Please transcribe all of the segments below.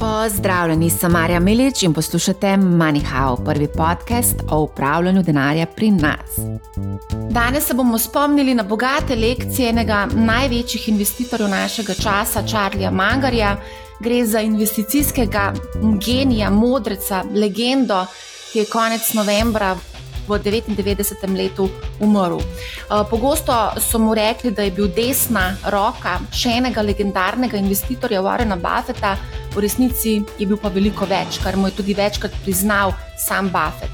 Pozdravljeni, sem Marja Milič in poslušate MoneyHow, prvi podcast o upravljanju denarja pri nas. Danes se bomo spomnili na bogate lekcije enega največjih investitorjev našega časa, Charlija Mangarja. Gre za investicijskega genija, modreca, legendo, ki je konec novembra v 99. letu umrl. Eh, pogosto so mu rekli, da je bil desna roka še enega legendarnega investitorja Warrena Buffeta, v resnici je bil pa veliko več, kar mu je tudi večkrat priznal sam Buffett.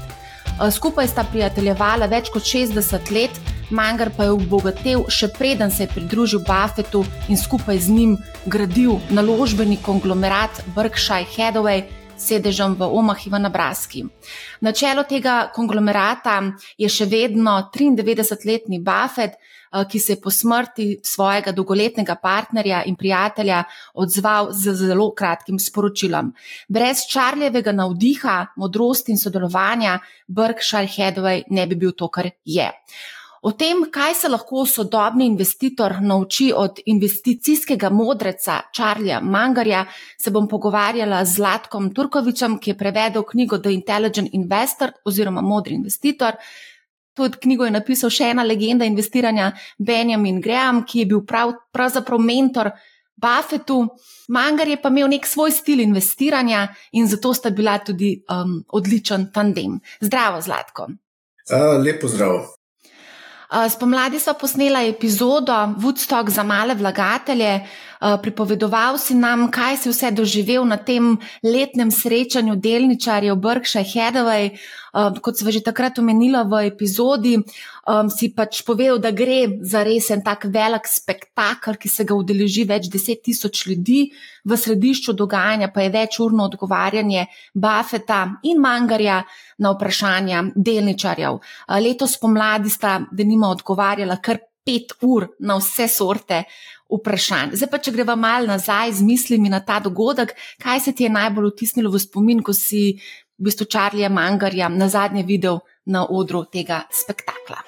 Eh, skupaj sta prijateljevala več kot 60 let. Mangar pa je obogatil še preden se je pridružil Buffetu in skupaj z njim gradil naložbeni konglomerat Berkshire Hathaway, sedežem v Omahi v Nebraski. Na čelo tega konglomerata je še vedno 93-letni Buffett, eh, ki se je po smrti svojega dolgoletnega partnerja in prijatelja odzval z zelo kratkim sporočilom. Brez Čarljevega navdiha, modrosti in sodelovanja Berkshire Hathaway ne bi bil to, kar je. O tem, kaj se lahko sodobni investitor nauči od investicijskega modreca Čarlja Mangarja, se bom pogovarjala z Zlatkom Turkovičem, ki je prevedel knjigo The Intelligent Investor oziroma Modri investitor. Tudi knjigo je napisal še ena legenda investiranja, Benjamin Graham, ki je bil prav, pravzaprav mentor Buffetu. Mangar je pa imel nek svoj stil investiranja in zato sta bila tudi um, odličen tandem. Zdravo, Zlatko. Uh, lepo zdrav. Spomladi so posnela epizodo Woodstock za male vlagatelje, pripovedoval si nam, kaj si vse doživel na tem letnem srečanju delničarjev Berkshire Hathaway. Kot sva že takrat omenila v epizodi, si pač povedal, da gre za res en tak velik spektakel, ki se ga udeleži več deset tisoč ljudi, v središču dogajanja pa je večurno odgovarjanje Buffeta in Mangarja na vprašanja delničarjev. Letos pomladi sta, da nima odgovarjala kar pet ur na vse sorte vprašanj. Zdaj pa, če greva mal nazaj z mislimi na ta dogodek, kaj se ti je najbolj vtisnilo v spomin, ko si v bistvu Čarlija Mangarja na zadnje videl na odru tega spektakla?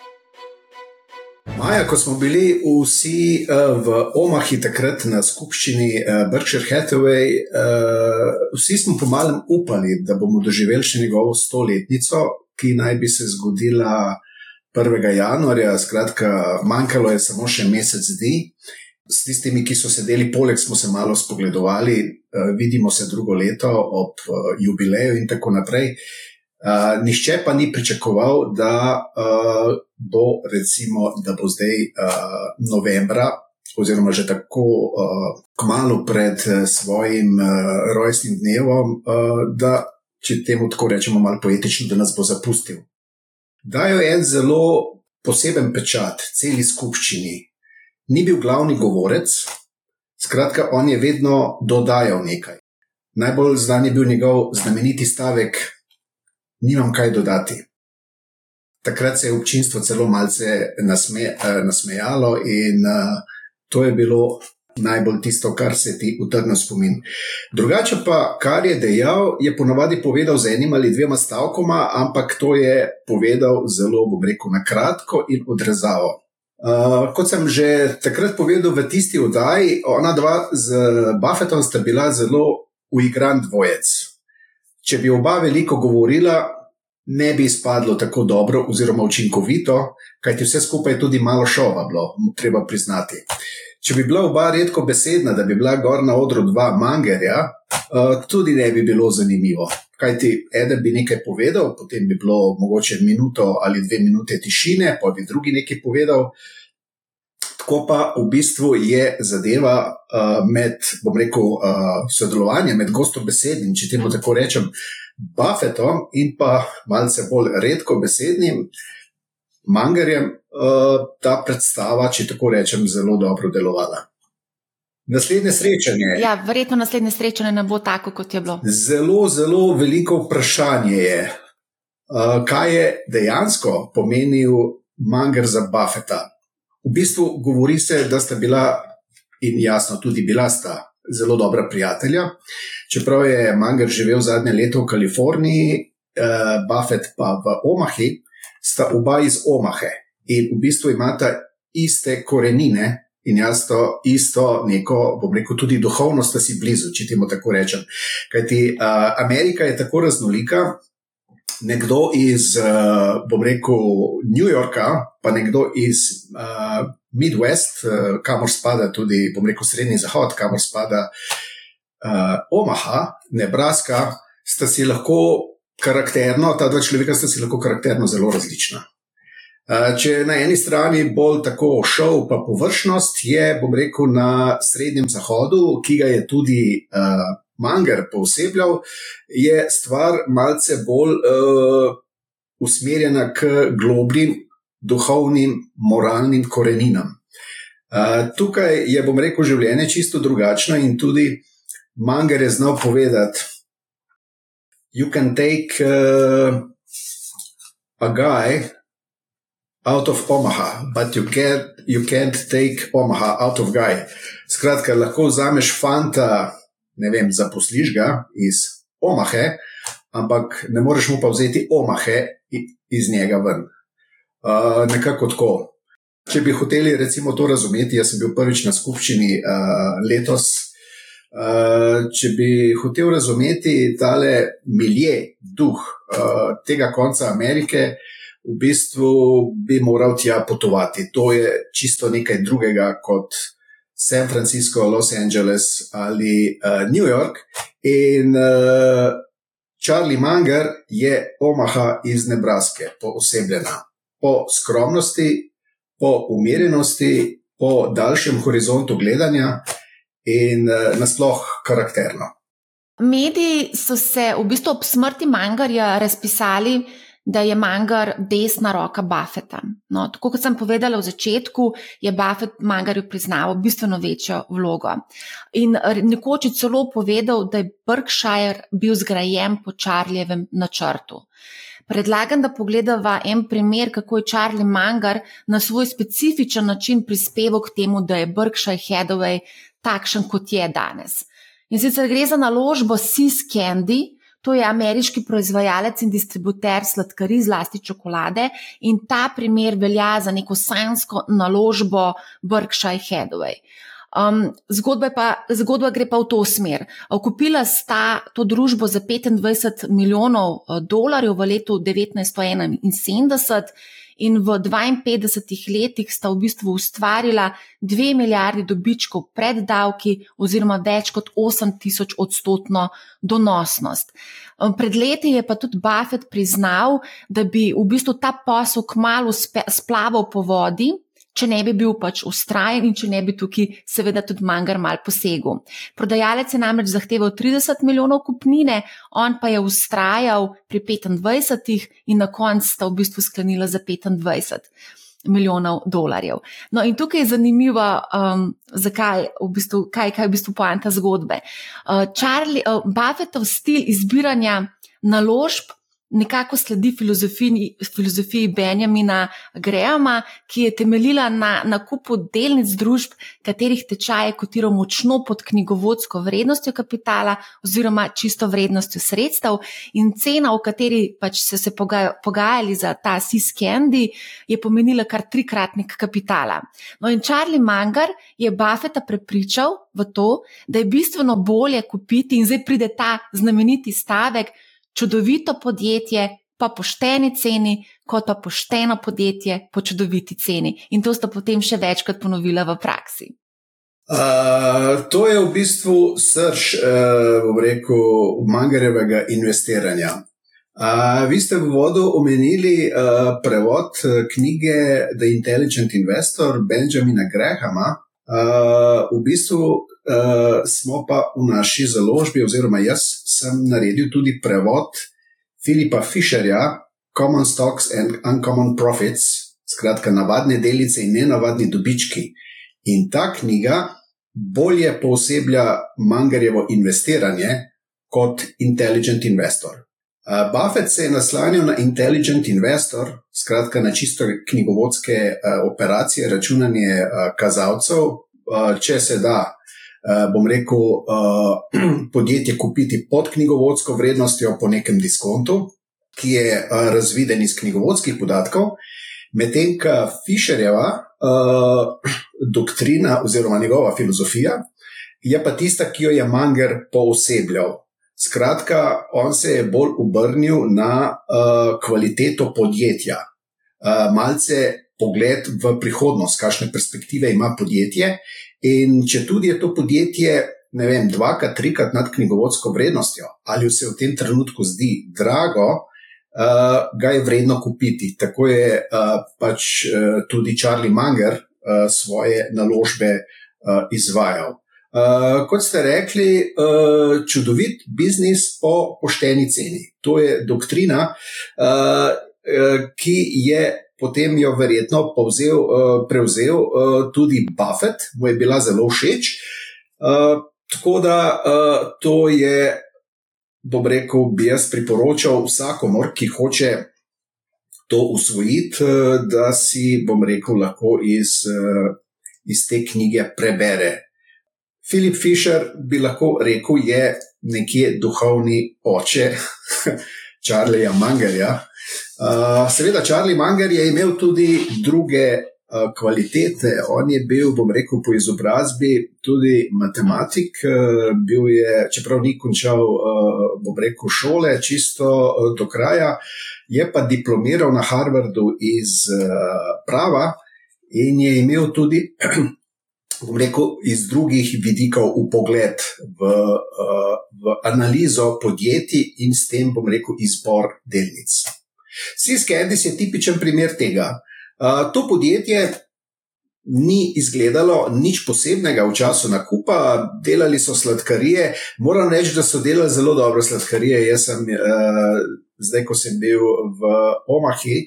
Maja, ko smo bili vsi uh, v Omahi takrat na skupščini uh, Berkshire Hathaway, uh, vsi smo pomalem upali, da bomo doživeli še njegovo stoletnico, ki naj bi se zgodila 1. januarja. Skratka, manjkalo je samo še mesec dni. S tistimi, ki so sedeli poleg, smo se malo spogledovali, uh, vidimo se drugo leto ob uh, jubileju in tako naprej. Uh, nihče pa ni pričakoval, da uh, bo, recimo, da bo zdaj uh, novembra, oziroma že tako uh, kmalo pred svojim uh, rojstnim dnevom, uh, da, če temu tako rečemo, malo poetično, da nas bo zapustil. Dajo en zelo poseben pečat celi skupščini, ni bil glavni govorec, skratka, on je vedno dodajal nekaj. Najbolj znan je bil njegov znameniti stavek: Nimam kaj dodati. Takrat se je občinstvo celo malce nasme, eh, nasmejalo, in uh, to je bilo najbolj tisto, kar se ti utrne spomin. Drugače pa, kar je dejal, je ponovadi povedal z enim ali dvema stavkoma, ampak to je povedal zelo, bom rekel, na kratko in odrezavo. Uh, kot sem že takrat povedal v tisti oddaji, ona dva z Buffetom sta bila zelo uigran dvojec. Če bi oba veliko govorila, ne bi izpadlo tako dobro oziroma učinkovito, kajti vse skupaj tudi malo šova bilo, treba priznati. Če bi bila oba redko besedna, da bi bila gor na odru dva mangerja, uh, tudi ne bi bilo zanimivo. Kajti eden bi nekaj povedal, potem bi bilo mogoče minuto ali dve minute tišine, pa bi drugi nekaj povedal. Tako pa v bistvu je zadeva uh, med, bom rekel, uh, sodelovanjem med gostom besednim, če temu tako rečem, Buffetom in pa malce bolj redko besednim Mangerjem, uh, ta predstava, če tako rečem, zelo dobro delovala. Naslednje srečanje. Ja, verjetno naslednje srečanje ne bo tako, kot je bilo. Zelo, zelo veliko vprašanje je, uh, kaj je dejansko pomenil Manger za Buffeta. V bistvu govori se, da sta bila in jasno tudi bila sta zelo dobra prijatelja. Čeprav je Manger živel zadnje leto v Kaliforniji, uh, Buffet pa v Omahi, sta oba iz Omahe in v bistvu imata iste korenine in jaz to isto neko, bom rekel, tudi duhovnost, da si blizu, če temu tako rečem. Kajti uh, Amerika je tako raznolika. Nekdo iz, uh, bom rekel, New Yorka, pa nekdo iz uh, Midwest, uh, kamor spada tudi, bom rekel, Srednji Zahod, kamor spada uh, Omaha, Nebraska, sta si lahko karakterno, ta dva človeka sta si lahko karakterno zelo različna. Če je na eni strani bolj tako šov, pa površnost, je, bom rekel, na Srednjem zahodu, ki ga je tudi uh, Manger posebljal, je stvar malce bolj uh, usmerjena k globljim duhovnim, moralnim koreninam. Uh, tukaj je, bom rekel, življenje čisto drugačno in tudi Manger je znal povedati, you can take uh, a guy out of Omaha, but you can't, you can't take Omaha out of Guy. Skratka, lahko vzameš fanta, ne vem, zaposliš ga iz Omahe, ampak ne moreš mu pa vzeti Omahe iz njega ven. Uh, nekako tako. Če bi hoteli recimo to razumeti, jaz sem bil prvič na skupščini uh, letos. Uh, če bi hotel razumeti tale milje, duh uh, tega konca Amerike, v bistvu bi moral tja potovati. To je čisto nekaj drugega kot San Francisco, Los Angeles ali uh, New York. In uh, Charlie Munger je Omaha iz Nebraske, poosebljena po skromnosti, po umirjenosti, po daljšem horizontu gledanja in uh, nasploh karakterno. Mediji so se v bistvu ob smrti Mangarja razpisali, da je Mangar desna roka Buffeta. No, tako kot sem povedala v začetku, je Buffett Mangarju priznaval bistveno večjo vlogo. In nekoč je celo povedal, da je Berkshire bil zgrajen po Čarljevem načrtu. Predlagam, da pogledava en primer, kako je Charlie Mangar na svoj specifičen način prispeval k temu, da je Berkshire Hathaway takšen, kot je danes. In sicer gre za naložbo Sis Candy, To je ameriški proizvajalec in distributer sladkarij, zlasti čokolade, in ta primer velja za neko sansko naložbo Berkshire Hathaway. Um, zgodba, pa, zgodba gre pa v to smer. Kupila sta to družbo za 25 milijonov uh, dolarjev v letu 1971 in v 52 letih sta v bistvu ustvarila 2 milijardi dobičkov pred davki oziroma več kot 8 tisoč odstotno donosnost. Pred leti je pa tudi Buffett priznal, da bi v bistvu ta posel kmalo splaval po vodi, če ne bi bil pač ustrajen in če ne bi tukaj, seveda, tudi manjkar mal posegel. Prodajalec je namreč zahteval 30 milijonov kupnine, on pa je ustrajal pri 25 in na koncu sta v bistvu sklenila za 25. Milijonov dolarjev. No, in tukaj je zanimivo, um, zakaj v bistvu, kaj, kaj je v bistvu poanta zgodbe. Uh, Charlie, uh, Buffettov stil izbiranja naložb nekako sledi filozofiji, filozofiji Benjamina Grahama, ki je temeljila na nakupu delnic družb, katerih tečaj je kotiral močno pod knjigovodsko vrednostjo kapitala oziroma čisto vrednostjo sredstev in cena, v kateri pač so se pogajali za ta Siskendi, je pomenila kar trikratnik kapitala. No in Charlie Mangar je Buffeta prepričal v to, da je bistveno bolje kupiti in zdaj pride ta znameniti stavek, čudovito podjetje pa pošteni ceni, kot pa pošteno podjetje po čudoviti ceni. In to sta potem še večkrat ponovila v praksi. Uh, to je v bistvu srč, uh, bom rekel, mangarevega investiranja. Uh, vi ste v vodu omenili uh, prevod knjige The Intelligent Investor Benjamina Grahama. Uh, v bistvu uh, smo pa v naši založbi, oziroma jaz sem naredil tudi prevod Filipa Fisherja, Common Stocks and Uncommon Profits, skratka, navadne delice in nenavadni dobički. In ta knjiga bolje pooseblja mangarjevo investiranje kot Intelligent Investor. Uh, Buffett se je naslanjal na Intelligent Investor, skratka na čisto knjigovodske uh, operacije, računanje uh, kazalcev, uh, če se da bom rekel, uh, podjetje kupiti pod knjigovodsko vrednostjo po nekem diskontu, ki je uh, razviden iz knjigovodskih podatkov, medtem ko Fisherjeva uh, doktrina oziroma njegova filozofija, je pa tista, ki jo je Manger poosebljal. Skratka, on se je bolj obrnil na uh, kvaliteto podjetja, uh, malce pogled v prihodnost, kakšne perspektive ima podjetje. In če tudi je to podjetje, ne vem, dvakrat, trikrat nad knjigovodsko vrednostjo, ali se v tem trenutku zdi drago, uh, ga je vredno kupiti. Tako je uh, pač uh, tudi Charlie Munger uh, svoje naložbe uh, izvajal. Uh, kot ste rekli, uh, čudovit biznis po pošteni ceni. To je doktrina, uh, uh, ki je potem jo verjetno povzel, uh, prevzel uh, tudi Buffett, mu je bila zelo všeč. Uh, tako da uh, to je, bom rekel, bi jaz priporočal vsakomor, ki hoče to usvojiti, uh, da si, bom rekel, lahko iz, uh, iz te knjige prebere. Filip Fisher bi lahko rekel, je nekje duhovni oče Charlieja Mangerja. Uh, seveda, Charlie Manger je imel tudi druge uh, kvalitete. On je bil, bom rekel, po izobrazbi tudi matematik. Uh, bil je, čeprav ni končal, uh, bom rekel, šole čisto uh, do kraja, je pa diplomiral na Harvardu iz uh, prava in je imel tudi bom rekel, iz drugih vidikov v pogled v, uh, v analizo podjetij in s tem, bom rekel, izbor delnic. Siskendis je tipičen primer tega. Uh, to podjetje ni izgledalo nič posebnega v času nakupa, delali so sladkarije. Moram reči, da so delali zelo dobro sladkarije. Jaz sem, uh, zdaj, ko sem bil v Omahi,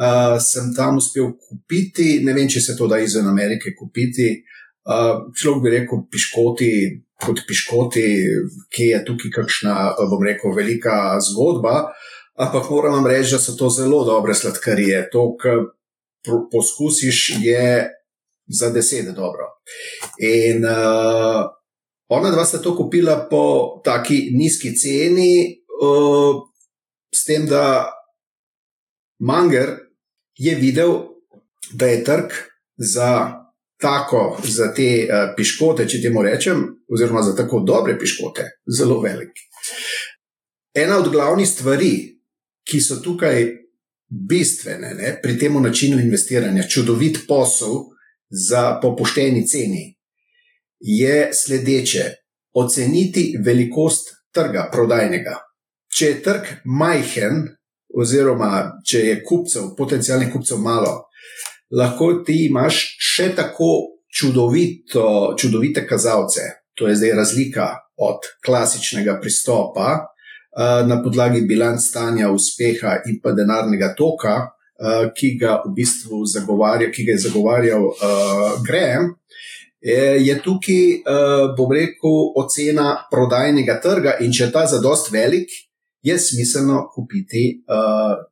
uh, sem tam uspel kupiti, ne vem, če se to da izven Amerike kupiti. Uh, človek bi rekel, piškoti, kot piškoti, ki je tukaj kakšna, bom rekel, velika zgodba. Ampak moram vam reči, da so to zelo dobre sladkarije. To, kar poskusiš, je za deset dobro. In uh, ona dva sta to kupila po taki nizki ceni, uh, s tem, da Manger je videl, da je trg za tako za te uh, piškote, če temu rečem, oziroma za tako dobre piškote, zelo velik. Ena od glavnih stvari, ki so tukaj bistvene ne, pri tem načinu investiranja, čudovit posel za pošteni ceni, je sledeče: oceniti velikost trga, prodajnega. Če je trg majhen, oziroma če je kupcev, potencijalnih kupcev malo, lahko ti imaš še tako čudovito, čudovite kazalce. To je zdaj razlika od klasičnega pristopa na podlagi bilanc stanja, uspeha in pa denarnega toka, ki ga v bistvu zagovarja, ki ga je zagovarjal Graham. Je tukaj, bom rekel, ocena prodajnega trga, in če je ta zadost velik, je smiselno kupiti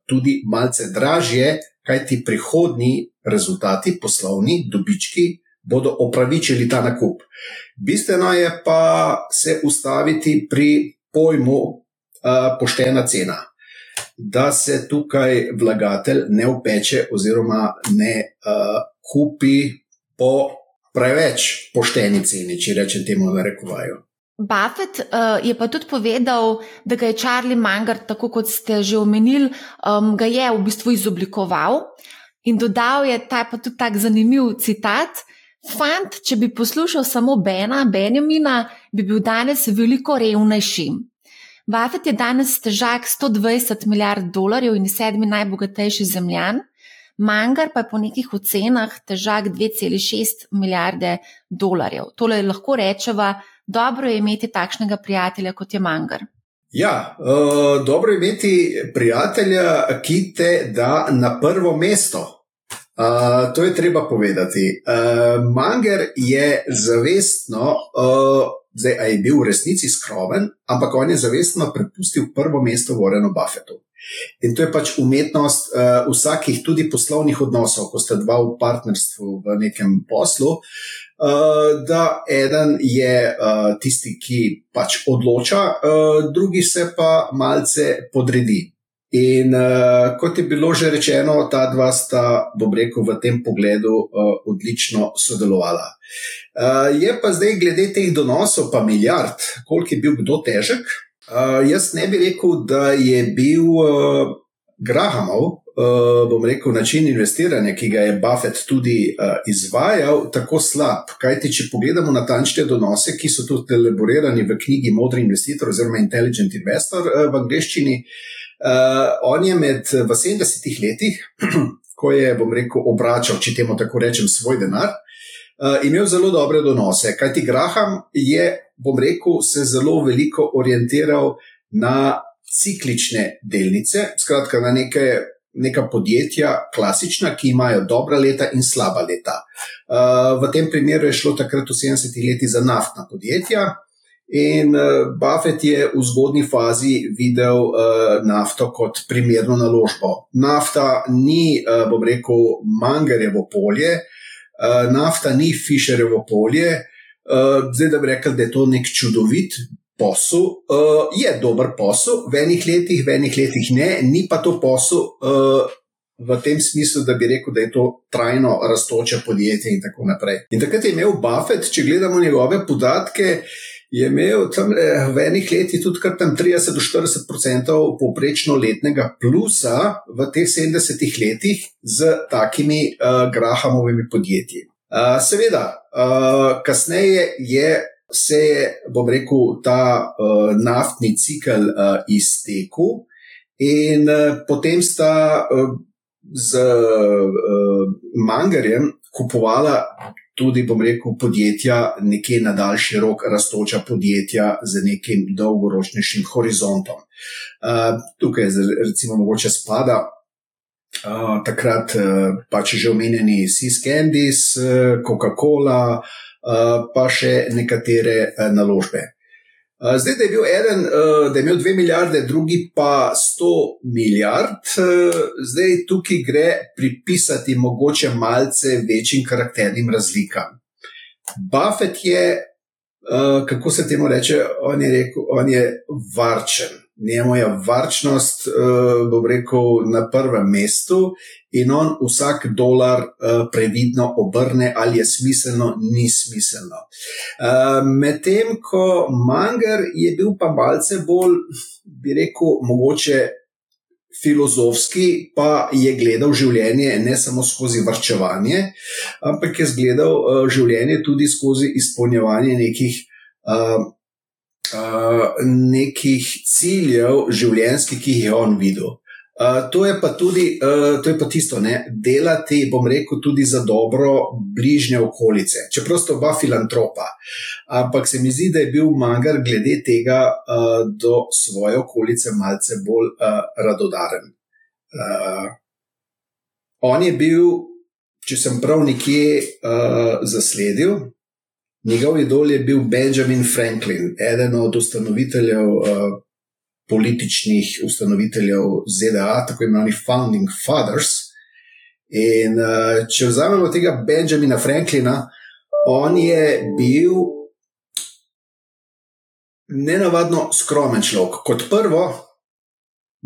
tudi malce dražje, kajti prihodni rezultati, poslovni dobički, bodo opravičili ta nakup. Bistveno je pa se ustaviti pri pojmu poštena cena, da se tukaj vlagatelj ne upeče oziroma ne uh, kupi po preveč pošteni ceni, če rečem temu na rekovaju. Buffett uh, je pa tudi povedal, da ga je Charlie Munger, tako kot ste že omenili, um, ga je v bistvu izoblikoval in dodal je ta pa tudi tak zanimiv citat. Fant, če bi poslušal samo Bena, Benjamina, bi bil danes veliko revnejši. Buffett je danes težak 120 milijard dolarjev in sedmi najbogatejši zemljan, Mangar pa je po nekih ocenah težak 2,6 milijarde dolarjev. Tole lahko rečeva, dobro je imeti takšnega prijatelja kot je Mangar. Ja, uh, dobro je imeti prijatelja, ki te da na prvo mesto. Uh, to je treba povedati. Uh, Manger je zavestno, uh, zdaj je bil v resnici skromen, ampak on je zavestno prepustil prvo mesto Warrenu Buffetu. In to je pač umetnost uh, vsakih tudi poslovnih odnosov, ko ste dva v partnerstvu v nekem poslu. Uh, da eden je uh, tisti, ki pač odloča, uh, drugi se pa malce podredi. In uh, kot je bilo že rečeno, ta dva sta, bom rekel, v tem pogledu uh, odlično sodelovala. Uh, je pa zdaj, glede teh donosov, pa milijard, koliko je bil kdo težek. Uh, jaz ne bi rekel, da je bil uh, Grahamov, uh, bom rekel, način investiranja, ki ga je Buffett tudi uh, izvajal, tako slab. Kajti, če pogledamo natančne donose, ki so tudi elaborirani v knjigi Modri investitor oziroma Intelligent Investor uh, v angleščini. Uh, on je med v 70-ih letih, ko je, bom rekel, obračal, če temu tako rečem, svoj denar, uh, imel zelo dobre donose. Kaj ti Graham je, bom rekel, se zelo veliko orientiral na ciklične delnice, skratka na neke. Neka podjetja, klasična, ki imajo dobra leta in slaba leta. Uh, v tem primeru je šlo takrat v 70-ih letih za naftna podjetja, In uh, Buffett je v zgodni fazi videl uh, nafto kot primerno naložbo. Nafta ni, uh, bom rekel, mangarjevo polje, uh, nafta ni Fisherjevo polje. Uh, zdaj, da bi rekel, da je to nek čudovit posel, uh, je dober posel, v enih letih, v enih letih ne, ni pa to posel. Uh, V tem smislu, da bi rekel, da je to trajno raztoče podjetje, in tako naprej. In takrat je imel Buffett, če gledamo njegove podatke, je imel tam v enih letih tudi kar tam 30 do 40 odstotkov povprečno letnega plusa v teh 70 letih z takimi uh, Grahamovimi podjetji. Uh, seveda, uh, kasneje je. Se je, bom rekel, ta uh, naftni cikl uh, iztekel, in uh, potem sta uh, z uh, Mangarjem kupovala tudi, bom rekel, podjetja, nekje na daljši rok, raztoča podjetja z nekim dolgoročnejšim horizontom. Uh, tukaj, recimo, mogoče spada uh, takrat uh, pač že omenjeni Sis Candies, uh, Coca-Cola, uh, pa še nekatere uh, naložbe. Zdaj, da je bil eden, da je imel dve milijarde, drugi pa sto milijard, zdaj tukaj gre pripisati mogoče malce večjim karakternim razlikam. Buffett je, kako se temu reče, on je, rekel, on je varčen njemu je varčnost, uh, bom rekel, na prvem mestu in on vsak dolar uh, previdno obrne, ali je smiselno, ni smiselno. Uh, Medtem ko Manger je bil pa malce bolj, bi rekel, mogoče. Filozofski pa je gledal življenje ne samo skozi vrčevanje, ampak je gledal uh, življenje tudi skozi izpolnjevanje nekih uh, nekih ciljev življenjskih, ki jih je on videl. Uh, to, je tudi, uh, to je pa tisto, ne, delati, bom rekel, tudi za dobro bližnje okolice, čeprav sta oba filantropa. Ampak se mi zdi, da je bil Mangar glede tega uh, do svoje okolice malce bolj uh, radodaren. Uh, on je bil, če sem prav nekje uh, zasledil, Njegov idol je bil Benjamin Franklin, eden od ustanoviteljev, uh, političnih ustanoviteljev ZDA, tako imenovanih Founding Fathers. In uh, če vzamemo tega Benjamina Franklina, on je bil nenavadno skromen človek. Kot prvo,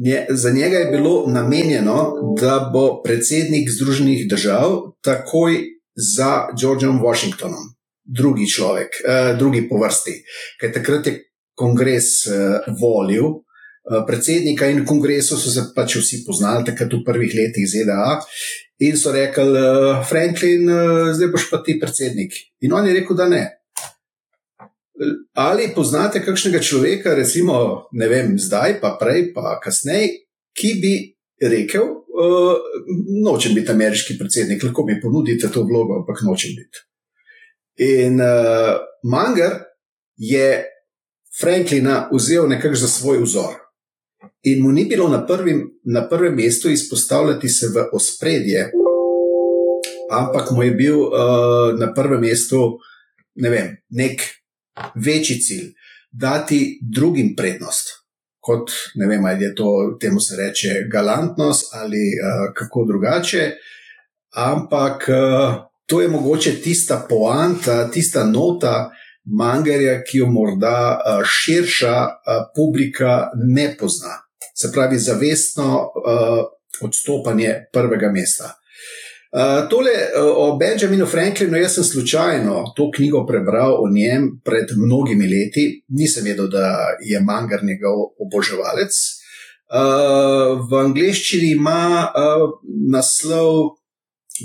nje, za njega je bilo namenjeno, da bo predsednik Združenih držav takoj za Georgeom Washingtonom drugi človek, uh, drugi po vrsti. Ker takrat je kongres uh, volil uh, predsednika in kongresu so se pač vsi poznali, takrat v prvih letih ZDA. In so rekli, uh, Franklin, uh, zdaj boš pa ti predsednik. In on je rekel, da ne. Ali poznate kakšnega človeka, recimo, ne vem, zdaj, pa prej, pa kasneje, ki bi rekel, uh, nočem biti ameriški predsednik, lahko mi ponudite to vlogo, ampak nočem biti. In uh, Manger je Franklina vzel nekako za svoj vzor. In mu ni bilo na, prvim, na prvem mestu izpostavljati se v ospredje, ampak mu je bil uh, na prvem mestu ne vem, nek večji cilj, dati drugim prednost. Kot ne vem, ali je to temu se reče galantnost ali uh, kako drugače, ampak uh, to je mogoče tista poanta, tista nota mangarja, ki jo morda širša publika ne pozna. se pravi zavestno odstopanje prvega mesta. Uh, tole uh, o Benjaminu Franklinu, jaz sem slučajno to knjigo prebral o njem pred mnogimi leti, nisem vedel, da je Mangar njegov oboževalec. Uh, v angleščini ima uh, naslov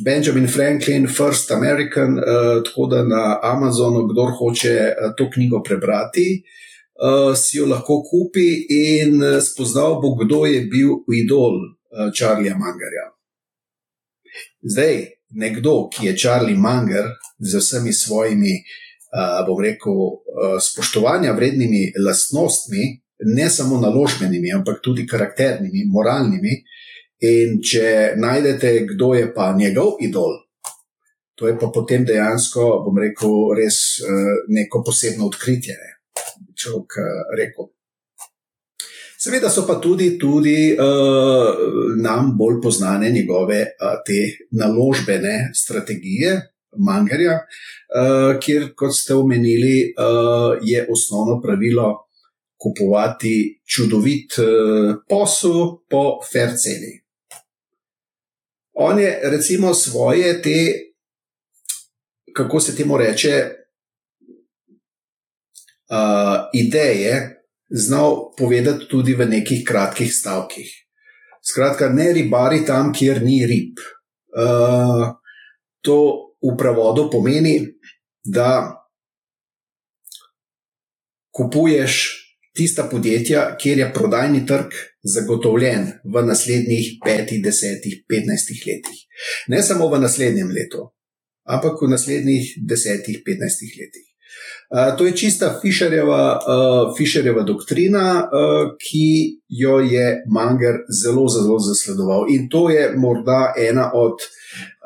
Benjamin Franklin, First American, uh, tako da na Amazonu, kdo hoče uh, to knjigo prebrati, uh, si jo lahko kupi in uh, spoznal bo, kdo je bil idol uh, Charlieja Mangarja. Zdaj, nekdo, ki je Charlie Manger z vsemi svojimi, uh, bom rekel, uh, spoštovanja vrednimi lastnostmi, ne samo naložbenimi, ampak tudi karakternimi, moralnimi, uh, In če najdete, kdo je pa njegov idol, to je pa potem dejansko, bom rekel, res uh, neko posebno odkritje. Če bom rekel. Seveda so pa tudi, tudi uh, nam bolj znane njegove uh, te naložbene strategije, mangarja, uh, kjer, kot ste omenili, uh, je osnovno pravilo kupovati čudovit uh, posel po fair ceni. On je recimo svoje te, kako se temu reče, uh, ideje znal povedati tudi v nekih kratkih stavkih. Skratka, ne ribari tam, kjer ni rib. Uh, to v prevodu pomeni, da kupuješ tista podjetja, kjer je prodajni trg zagotovljen v naslednjih 5, 10, 15 letih. Ne samo v naslednjem letu, ampak v naslednjih 10, 15 letih. Uh, to je čista Fisherjeva, uh, Fisherjeva doktrina, uh, ki jo je Manger zelo, zelo zasledoval. In to je morda ena od,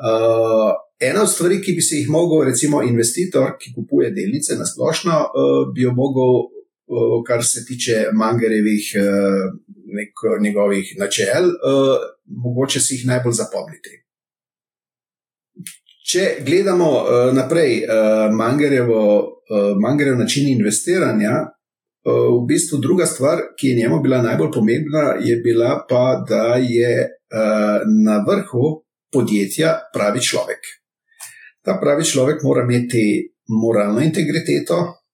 uh, ena od stvari, ki bi se jih lahko, recimo, investitor, ki kupuje delnice na splošno, uh, bi jo lahko kar se tiče Mangerjevih eh, njegovih načel, eh, mogoče si jih najbolj zapomniti. Če gledamo eh, naprej Mangerjev način investiranja, v bistvu druga stvar, ki je njemu bila najbolj pomembna, je bila pa, da je na vrhu podjetja pravi človek. Ta pravi človek mora imeti moralno integriteto,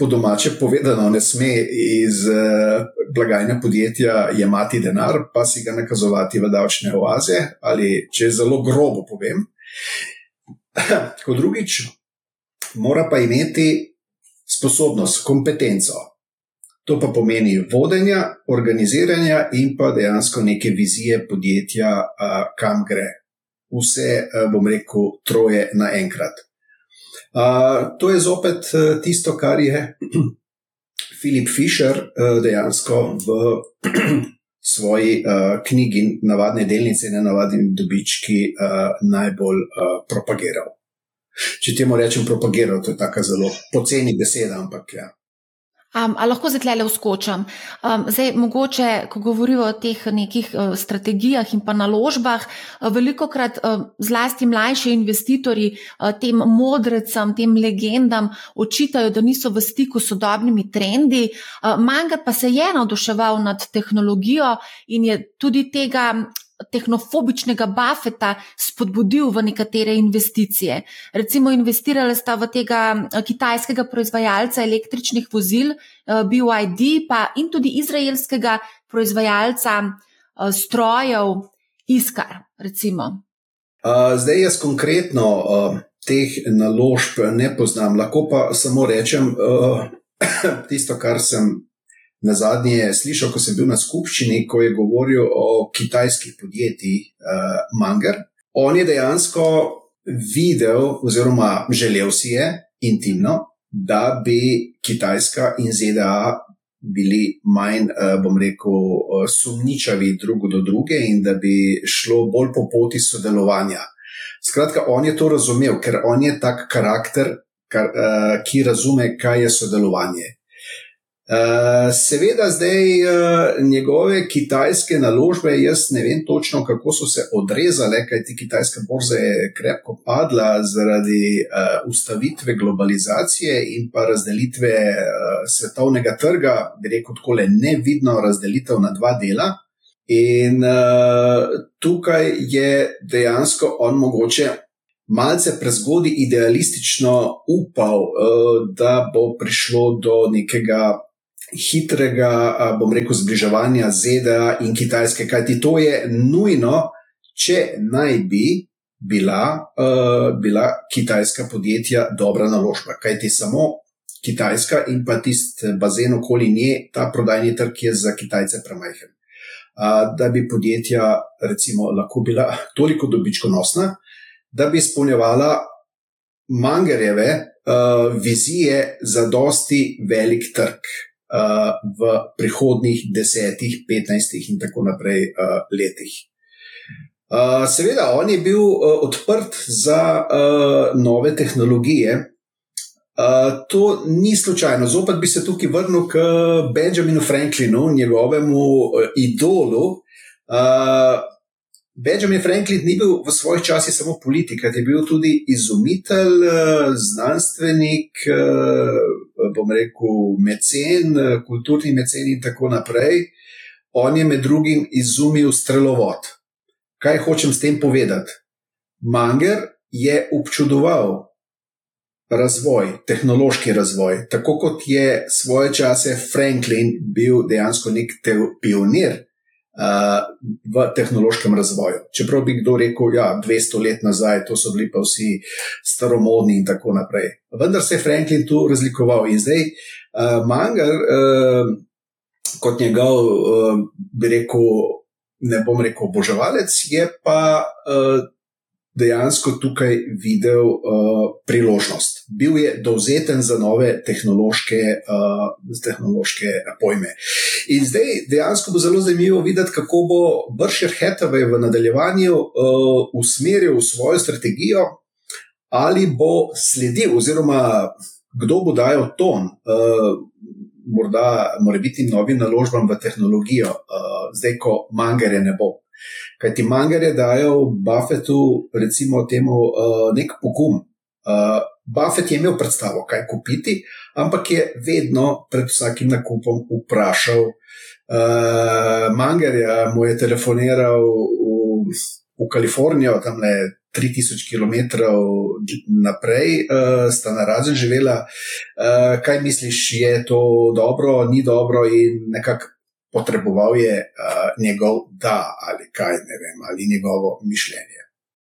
po domače povedano, ne sme iz uh, blagajne podjetja jemati denar, pa si ga nakazovati v davčne oaze, ali če zelo grobo povem. Kot drugič, mora pa imeti sposobnost, kompetenco. To pa pomeni vodenja, organiziranja in pa dejansko neke vizije podjetja, uh, kam gre. Vse, uh, bom rekel, troje naenkrat to je zopet uh, tisto, kar je Filip Fischer uh, dejansko v svoji uh, knjigi Navadne delnice in navadni dobički uh, najbolj uh, propagiral. Če temu rečem propagiral, to je tako zelo poceni beseda, ampak ja. Um, ali lahko zdaj le uskočam? Um, zdaj, mogoče, ko govorimo o teh nekih uh, strategijah in pa naložbah, uh, veliko krat uh, zlasti mlajši investitorji uh, tem modrecam, tem legendam očitajo, da niso v stiku s sodobnimi trendi. Uh, Manga pa se je navduševal nad tehnologijo in je tudi tega tehnofobičnega Buffeta spodbudil v nekatere investicije. Recimo, investirali sta v tega eh, kitajskega proizvajalca električnih vozil, eh, BYD, pa in tudi izraelskega proizvajalca eh, strojev Iskar. Recimo. Zdaj jaz konkretno teh naložb ne poznam, lahko pa samo rečem tisto, kar sem Na zadnje je slišal, ko sem bil na skupščini, ko je govoril o kitajskih podjetjih uh, Manger. On je dejansko videl, oziroma želel si je intimno, da bi Kitajska in ZDA bili manj, uh, bom rekel, uh, sumničavi drugo do druge in da bi šlo bolj po poti sodelovanja. Skratka, on je to razumel, ker on je tak karakter, kar, uh, ki razume, kaj je sodelovanje. Uh, seveda, zdaj uh, njegove kitajske naložbe, jaz ne vem točno, kako so se odrezale, kajti kitajska borza je krepko padla zaradi uh, ustavitve globalizacije in pa razdelitve svetovnega trga, bi rekel, tako nevidno razdelitev na dva dela. In tukaj je dejansko on mogoče malce prezgodaj idealistično upal, da bo prišlo do nekega hitrega, uh, bom rekel, zbliževanja ZDA in Kitajske, kajti to je nujno, če naj bi. Bila, uh, bila kitajska podjetja dobra naložba, kajti samo Kitajska in pa tisti bazen okoli nje, ta prodajni trg je za Kitajce premajhen da bi podjetja recimo, lahko bila toliko dobičkonosna, da bi izpolnjevala mangerjeve uh, vizije za dosti velik trg uh, v prihodnih desetih, petnajstih in tako naprej uh, letih. Uh, seveda, on je bil uh, odprt za nove tehnologije, to ni slučajno. Zopet bi se tukaj vrnil k Benjaminu Franklinu, njegovemu idolu. Benjamin Franklin ni bil v svojih časih samo politik, je bil tudi izumitelj, znanstvenik, bom rekel, mecen, kulturni mecen in tako naprej. On je med drugim izumil strelovod. Kaj hočem s tem povedati? Manger je občudoval razvoj, tehnološki razvoj, tako kot je svoje čase Franklin bil dejansko nek pionir v tehnološkem razvoju. Čeprav bi kdo rekel, da ja, 200 let nazaj, to so bili pa vsi staromodni in tako naprej. Vendar se je Franklin tu razlikoval in zdaj uh, Mangar, uh, kot njegov, uh, bi rekel, ne bom rekel, oboževalec, je pa. Uh, dejansko tukaj videl uh, priložnost. Bil je dovzeten za nove tehnološke, uh, tehnološke pojme. In zdaj dejansko bo zelo zanimivo videti, kako bo Bršer Hetave v nadaljevanju uh, usmeril svojo strategijo, ali bo sledil, oziroma kdo bo dajal ton. Uh, Morda, mora biti novim naložbam v tehnologijo, uh, zdaj, ko mangere ne bo. Kaj ti mangere dajo Buffetu, recimo, temu uh, nek pogum. Uh, Buffet je imel predstavo, kaj kupiti, ampak je vedno pred vsakim nakupom vprašal. Uh, Mangerja mu je telefoniral v, v Kalifornijo, tam le 3000 km naprej, uh, sta na razen živela. Uh, kaj misliš, je to dobro, ni dobro in nekako potreboval je uh, njegov da ali kaj ne vem, ali njegovo mišljenje.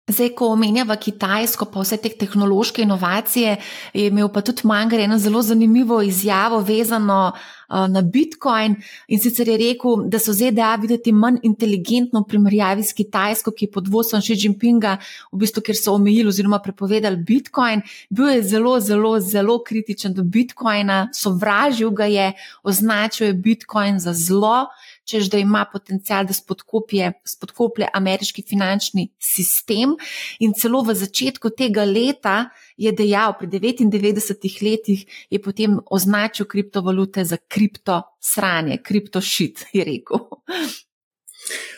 Zdaj, ko omenjava Kitajsko, pa vse te tehnološke inovacije, je imel pa tudi Mangar eno zelo zanimivo izjavo vezano uh, na Bitcoin. In sicer je rekel, da so ZDA videti manj inteligentno v primerjavi s Kitajsko, ki je pod vodstvom Xi Jinpinga, v bistvu, ker so omejili oziroma prepovedali Bitcoin. Bil je zelo, zelo, zelo kritičen do Bitcoina, sovražil ga je, označil je Bitcoin za zlo čež da ima potencial, da spodkoplje ameriški finančni sistem. In celo v začetku tega leta je dejal, pri 99 letih je potem označil kriptovalute za kripto sranje, kripto šit, je rekel.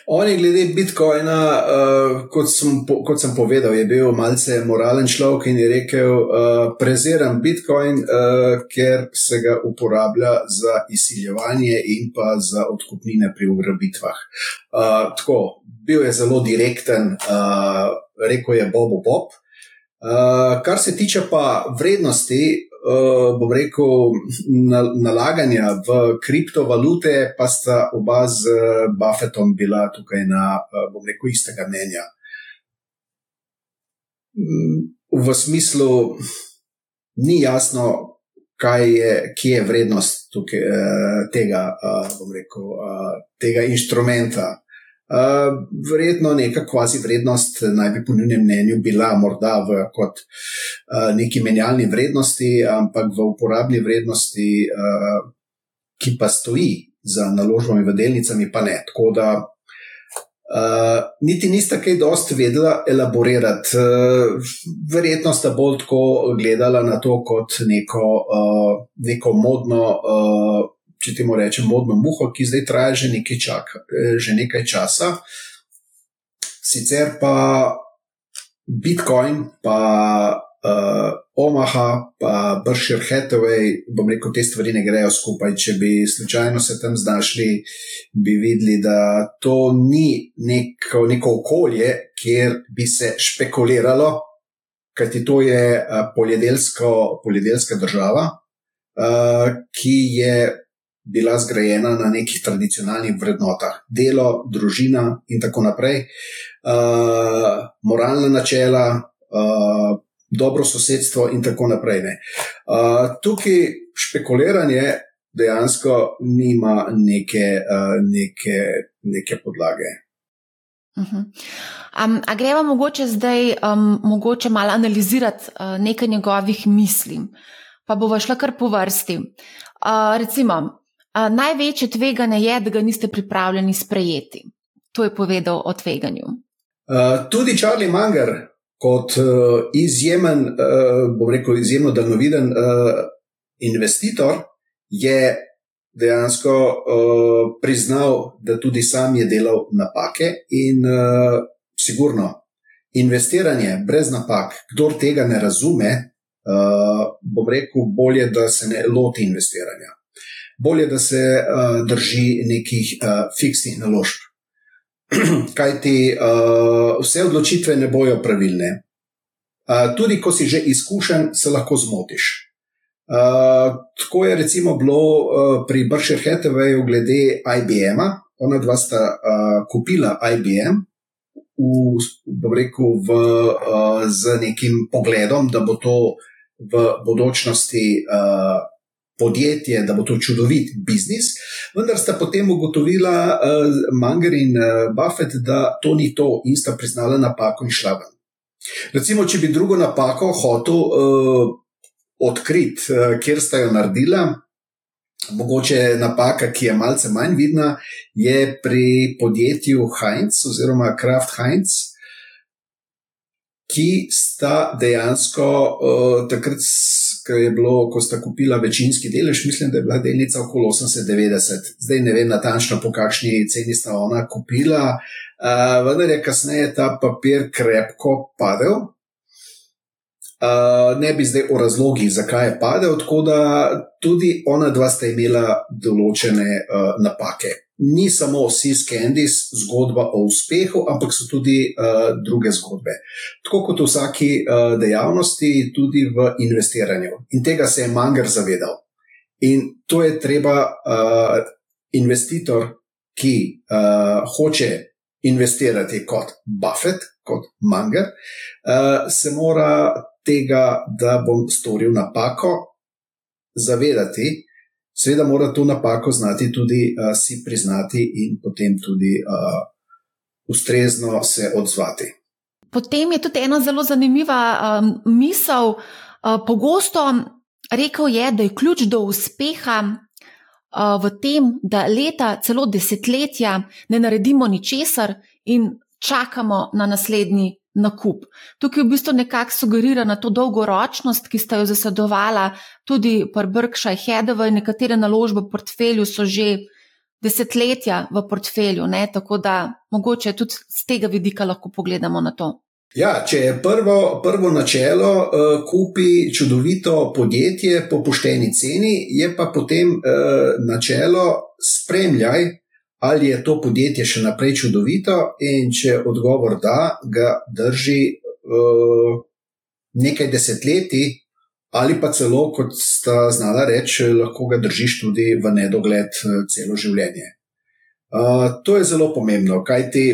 On je glede Bitcoina, uh, kot, sem, kot sem povedal, je bil malce moralen človek in je rekel: uh, Preziram Bitcoin, uh, ker se ga uporablja za izsiljevanje in pa za odkupnine pri ugrabitvah. Uh, tako, bil je zelo direkten, uh, rekel je Bobo Bob. Uh, kar se tiče pa vrednosti, uh, bom rekel, nalaganja v kriptovalute, pa sta oba z Buffetom bila tukaj na, uh, bom rekel, istega mnenja. Mm, v smislu, ni jasno, kaj je, kje je vrednost tukaj, uh, tega, uh, bom rekel, uh, tega inštrumenta. Uh, verjetno neka kvazi vrednost naj bi po njenem mnenju bila morda v kot uh, neki menjalni vrednosti, ampak v uporabni vrednosti, uh, ki pa stoji za naložbami v delnicami, pa ne. Tako da uh, niti nista kaj dost vedela elaborirati. Uh, verjetno sta bolj tako gledala na to kot neko, uh, neko modno. Uh, če temu rečem, modno muho, ki zdaj traja že nekaj, čaka, že nekaj časa. Sicer pa Bitcoin, pa uh, Omaha, pa Berkshire Hathaway, bom rekel, te stvari ne grejo skupaj. Če bi slučajno se tam znašli, bi videli, da to ni neko, neko okolje, kjer bi se špekuliralo, kajti to je uh, poljedelska država, uh, ki je. Bila zgrajena na nekih tradicionalnih vrednotah, delo, družina, in tako naprej, uh, moralna načela, uh, dobro sosedstvo in tako naprej. Uh, tukaj špekuliranje dejansko nima neke, uh, neke, neke podlage. Uh -huh. um, a greva mogoče zdaj um, mogoče malo analizirati uh, nekaj njegovih misli, pa bova šla kar po vrsti. Uh, recimo, največje tveganje je, da ga niste pripravljeni sprejeti. To je povedal o tveganju. Uh, tudi Charlie Munger, kot uh, izjemen, uh, bom rekel, izjemno daljnoviden uh, investitor, je dejansko uh, priznal, da tudi sam je delal napake in uh, sigurno. Investiranje brez napak, kdo tega ne razume, uh, bom rekel, bolje, da se ne loti investiranja. Bolje, da se uh, drži nekih uh, fiksnih naložb. kaj ti uh, vse odločitve ne bojo pravilne. Uh, tudi ko si že izkušen, se lahko zmotiš. Uh, tako je recimo bilo uh, pri Berkshire Hathawayu glede IBM-a. Ona dva sta uh, kupila IBM v, rekel, v, uh, z nekim pogledom, da bo to v bodočnosti uh, podjetje, da bo to čudovit biznis, vendar sta potem ugotovila uh, Manger in uh, Buffett, da to ni to in sta priznala napako in šla ven. Recimo, če bi drugo napako hotel uh, odkriti, uh, kjer sta jo naredila. Mogoče napaka, ki je malce manj vidna, je pri podjetju Heinz oziroma Kraft Heinz, ki sta dejansko uh, takrat, ko je bilo, ko sta kupila večinski delež, mislim, da je bila delnica okoli 80-90, zdaj ne vem natančno, po kakšni ceni sta ona kupila, uh, vendar je kasneje ta papir krepko padel. Uh, ne bi zdaj o razlogih, zakaj je padel, tako da tudi ona dva sta imela določene uh, napake ni samo Sis Candice zgodba o uspehu, ampak so tudi uh, druge zgodbe. Tako kot v vsaki uh, dejavnosti, tudi v investiranju. In tega se je Manger zavedal. In to je treba, uh, investitor, ki uh, hoče investirati kot Buffett, kot Manger, uh, se mora tega, da bom storil napako, zavedati. Seveda mora to napako znati tudi uh, si priznati in potem tudi uh, ustrezno se odzvati. Potem je tudi ena zelo zanimiva um, misel. Uh, pogosto rekel je, da je ključ do uspeha uh, v tem, da leta, celo desetletja ne naredimo ničesar in čakamo na naslednji nakup. Tukaj v bistvu nekako sugerira na to dolgoročnost, ki sta jo zasadovala tudi Berkshire Hathaway, in nekatere naložbe v portfelju so že desetletja v portfelju, ne? tako da mogoče tudi z tega vidika lahko pogledamo na to. Ja, če je prvo, prvo načelo, uh, kupi čudovito podjetje po pošteni ceni, je pa potem uh, načelo, spremljaj ali je to podjetje še naprej čudovito, in če odgovor da, ga drži uh, nekaj desetletij, ali pa celo, kot sta znala reči, lahko ga držiš tudi v nedogled uh, celo življenje. Uh, to je zelo pomembno, kajti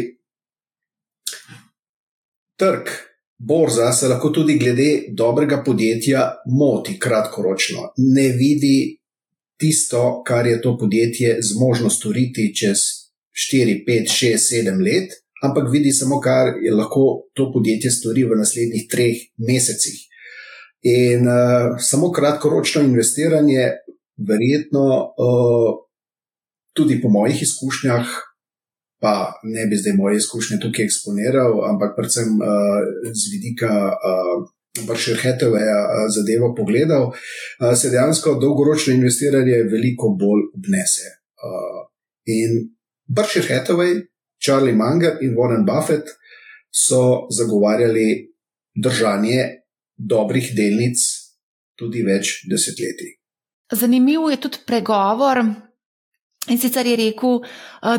trg, borza se lahko tudi glede dobrega podjetja moti kratkoročno, ne vidi tisto, kar je to podjetje zmožno storiti čez 4, 5, 6, 7 let, ampak vidi samo, kar je lahko to podjetje stori v naslednjih treh mesecih. In uh, samo kratkoročno investiranje, verjetno, uh, tudi po mojih izkušnjah, pa ne bi zdaj moje izkušnje tukaj eksponiral, ampak predvsem uh, z vidika uh, Berkshire Hathaway zadevo pogledal, se dejansko dolgoročno investiranje veliko bolj obnese. In Berkshire Hathaway, Charlie Munger in Warren Buffett so zagovarjali držanje dobrih delnic tudi več desetletij. Zanimiv je tudi pregovor. In sicer je rekel,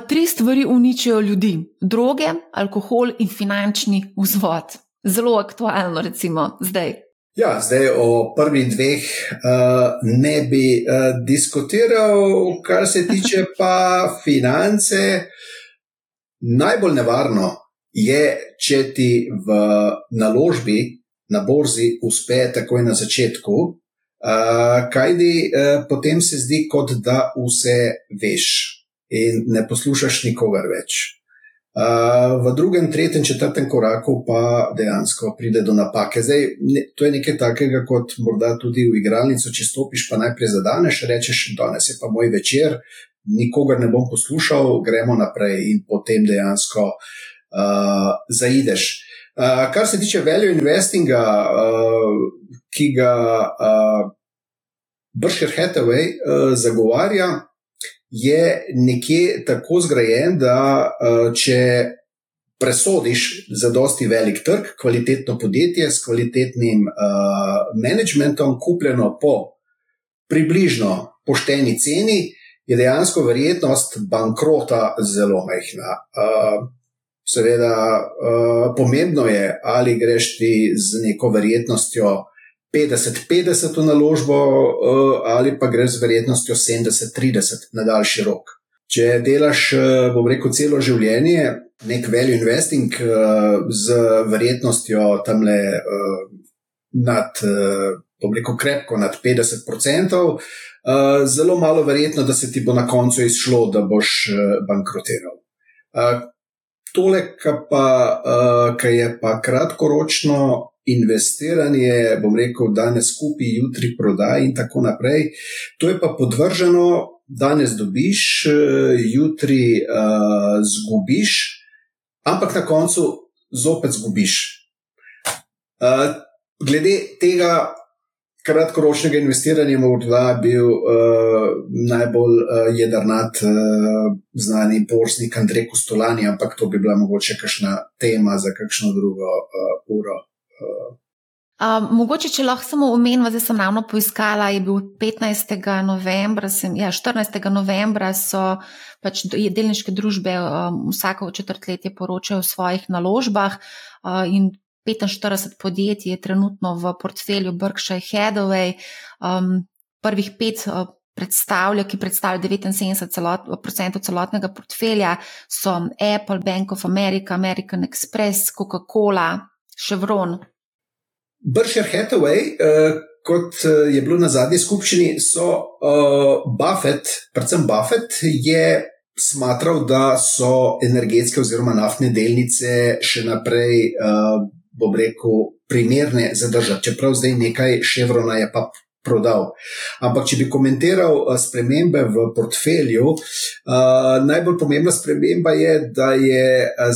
tri stvari uničijo ljudi: droge, alkohol in finančni vzvod. Zelo aktualno, recimo zdaj. Ja, zdaj o prvih dveh uh, ne bi uh, diskutiral, kar se tiče pa finance. Najbolj nevarno je, če ti v naložbi na borzi uspe takoj na začetku, uh, kajdi uh, potem se zdi, kot da vse veš in ne poslušaš nikogar več. V drugem, tretjem, četrtem koraku pa dejansko pride do napake. Zdaj, ne, to je nekaj takega, kot morda tudi v igralnico, če stopiš, pa najprej zadaneš, rečeš, danes je pa moj večer, nikogar ne bom poslušal, gremo naprej in potem dejansko uh, zaideš. Uh, kar se tiče value investinga, uh, ki ga uh, Berkshire Hathaway uh, zagovarja, je nekje tako zgrajen, da uh, če presodiš za dosti velik trg, kvalitetno podjetje s kvalitetnim uh, managementom, kupljeno po približno pošteni ceni, je dejansko verjetnost bankrota zelo majhna. Uh, seveda, uh, pomembno je, ali greš ti z neko verjetnostjo 50-50 v naložbo, uh, ali pa greš z verjetnostjo 70-30 na daljši rok. Če delaš, uh, bom rekel, celo življenje, nek value investing uh, z verjetnostjo tam le uh, nad, bom rekel, krepko nad 50%, uh, zelo malo verjetno, da se ti bo na koncu izšlo, da boš bankrotiral. Tole, kar pa, uh, je pa kratkoročno investiranje, bom rekel, danes kupi, jutri prodaj in tako naprej, to je pa podvrženo, danes dobiš, jutri uh, zgubiš, ampak na koncu zopet zgubiš. Uh, glede tega, kratkoročnega investiranja morda bil uh, najbolj uh, jedrnat uh, znani borsnik Andrej Kustolani, ampak to bi bila mogoče kakšna tema za kakšno drugo uh, uro. Uh. Mogoče, če lahko samo omenim, zdaj sem ravno poiskala, je bil 15. novembra, sem, ja, 14. novembra so pač delniške družbe um, vsako četrtletje poročajo o svojih naložbah uh, in 45 podjetij je trenutno v portfelju Berkshire Hathaway, um, prvih pet uh, predstavlja, ki predstavlja 79% celot, celotnega portfelja, so Apple, Bank of America, American Express, Coca-Cola, Chevron. Berkshire Hathaway, uh, kot uh, je bilo na zadnji skupščini, so uh, Buffett, predvsem Buffett, je. Smatral, da so energetske oziroma naftne delnice še naprej uh, bom rekel, primerne za držati, čeprav zdaj nekaj Chevrona je pa prodal. Ampak, če bi komentiral spremembe v portfelju, uh, najbolj pomembna sprememba je, da je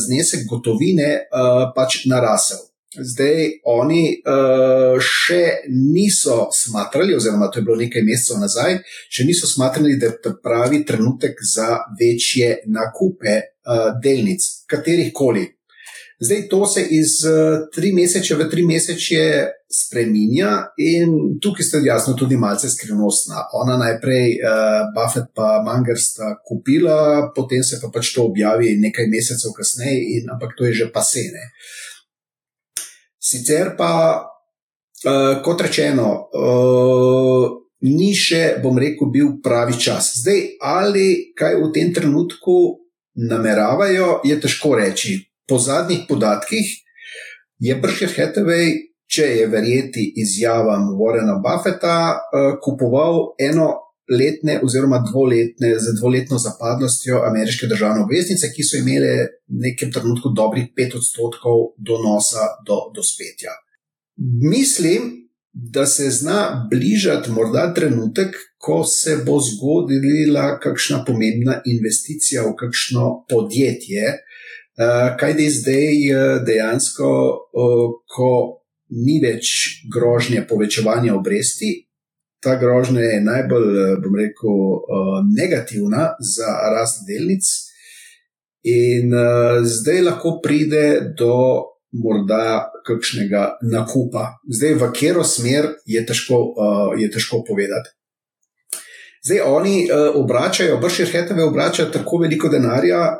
znesek gotovine uh, pač narasel. Zdaj oni uh, še niso smatrali, oziroma to je bilo nekaj mesecev nazaj, še niso smatrali, da je pravi trenutek za večje nakupe uh, delnic, katerih koli. Zdaj to se iz uh, tri mesece v tri mesece spremenja, in tukaj ste jasno tudi malce skrivnostna. Ona najprej, uh, Buffett pa Manger sta kupila, potem se pa pač to objavi nekaj mesecev kasneje, ampak to je že pasene. Sicer pa, uh, kot rečeno, uh, ni še, bom rekel, bil pravi čas. Zdaj, ali kaj v tem trenutku nameravajo, je težko reči po zadnjih podatkih je Berkshire Hathaway, če je verjeti izjavam Warrena Buffeta, uh, kupoval eno letne oziroma dvoletne, z dvoletno zapadnostjo ameriške državne obveznice, ki so imele v nekem trenutku dobrih pet odstotkov donosa do, do spetja. Mislim, da se zna bližati morda trenutek, ko se bo zgodila kakšna pomembna investicija v kakšno podjetje, Eh, kaj je zdaj eh, dejansko, eh, ko ni več grožnje povečevanja obresti. Ta grožnja je najbolj, bom rekel, negativna za rast delnic, in uh, zdaj lahko pride do morda kakšnega nakupa. Zdaj, v katero smer je težko, je težko povedati. Zdaj, oni obračajo, bršir hetave obračajo tako veliko denarja,